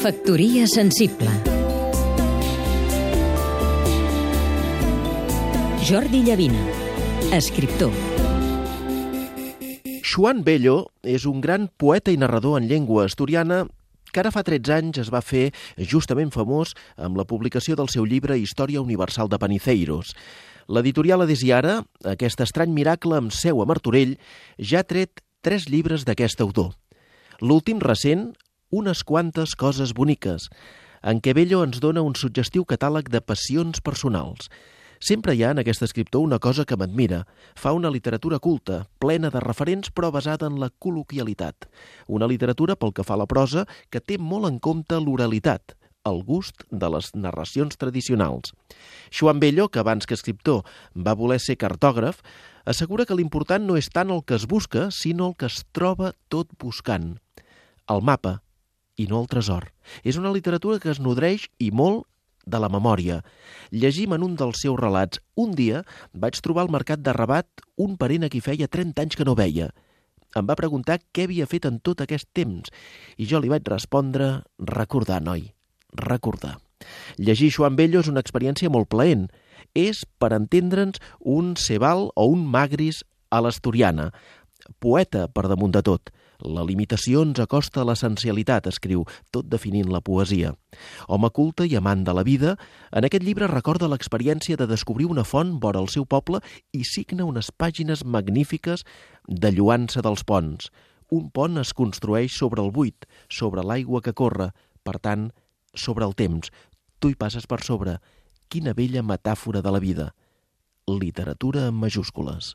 Factoria sensible Jordi Llavina, escriptor Joan Bello és un gran poeta i narrador en llengua asturiana que ara fa 13 anys es va fer justament famós amb la publicació del seu llibre Història Universal de Paniceiros. L'editorial Adesiara, aquest estrany miracle amb seu a Martorell, ja ha tret tres llibres d'aquest autor. L'últim recent, unes quantes coses boniques, en què Bello ens dona un suggestiu catàleg de passions personals. Sempre hi ha en aquest escriptor una cosa que m'admira. Fa una literatura culta, plena de referents però basada en la col·loquialitat. Una literatura, pel que fa a la prosa, que té molt en compte l'oralitat, el gust de les narracions tradicionals. Joan Bello, que abans que escriptor va voler ser cartògraf, assegura que l'important no és tant el que es busca, sinó el que es troba tot buscant. El mapa, i no el tresor. És una literatura que es nodreix i molt de la memòria. Llegim en un dels seus relats. Un dia vaig trobar al mercat de Rabat un parent a qui feia 30 anys que no veia. Em va preguntar què havia fet en tot aquest temps i jo li vaig respondre recordar, noi, recordar. Llegir Joan Bello és una experiència molt plaent. És, per entendre'ns, un Sebal o un Magris a l'Asturiana. Poeta, per damunt de tot. La limitació ens acosta a l'essencialitat, escriu, tot definint la poesia. Home culte i amant de la vida, en aquest llibre recorda l'experiència de descobrir una font vora el seu poble i signa unes pàgines magnífiques de lluança dels ponts. Un pont es construeix sobre el buit, sobre l'aigua que corre, per tant, sobre el temps. Tu hi passes per sobre. Quina bella metàfora de la vida. Literatura en majúscules.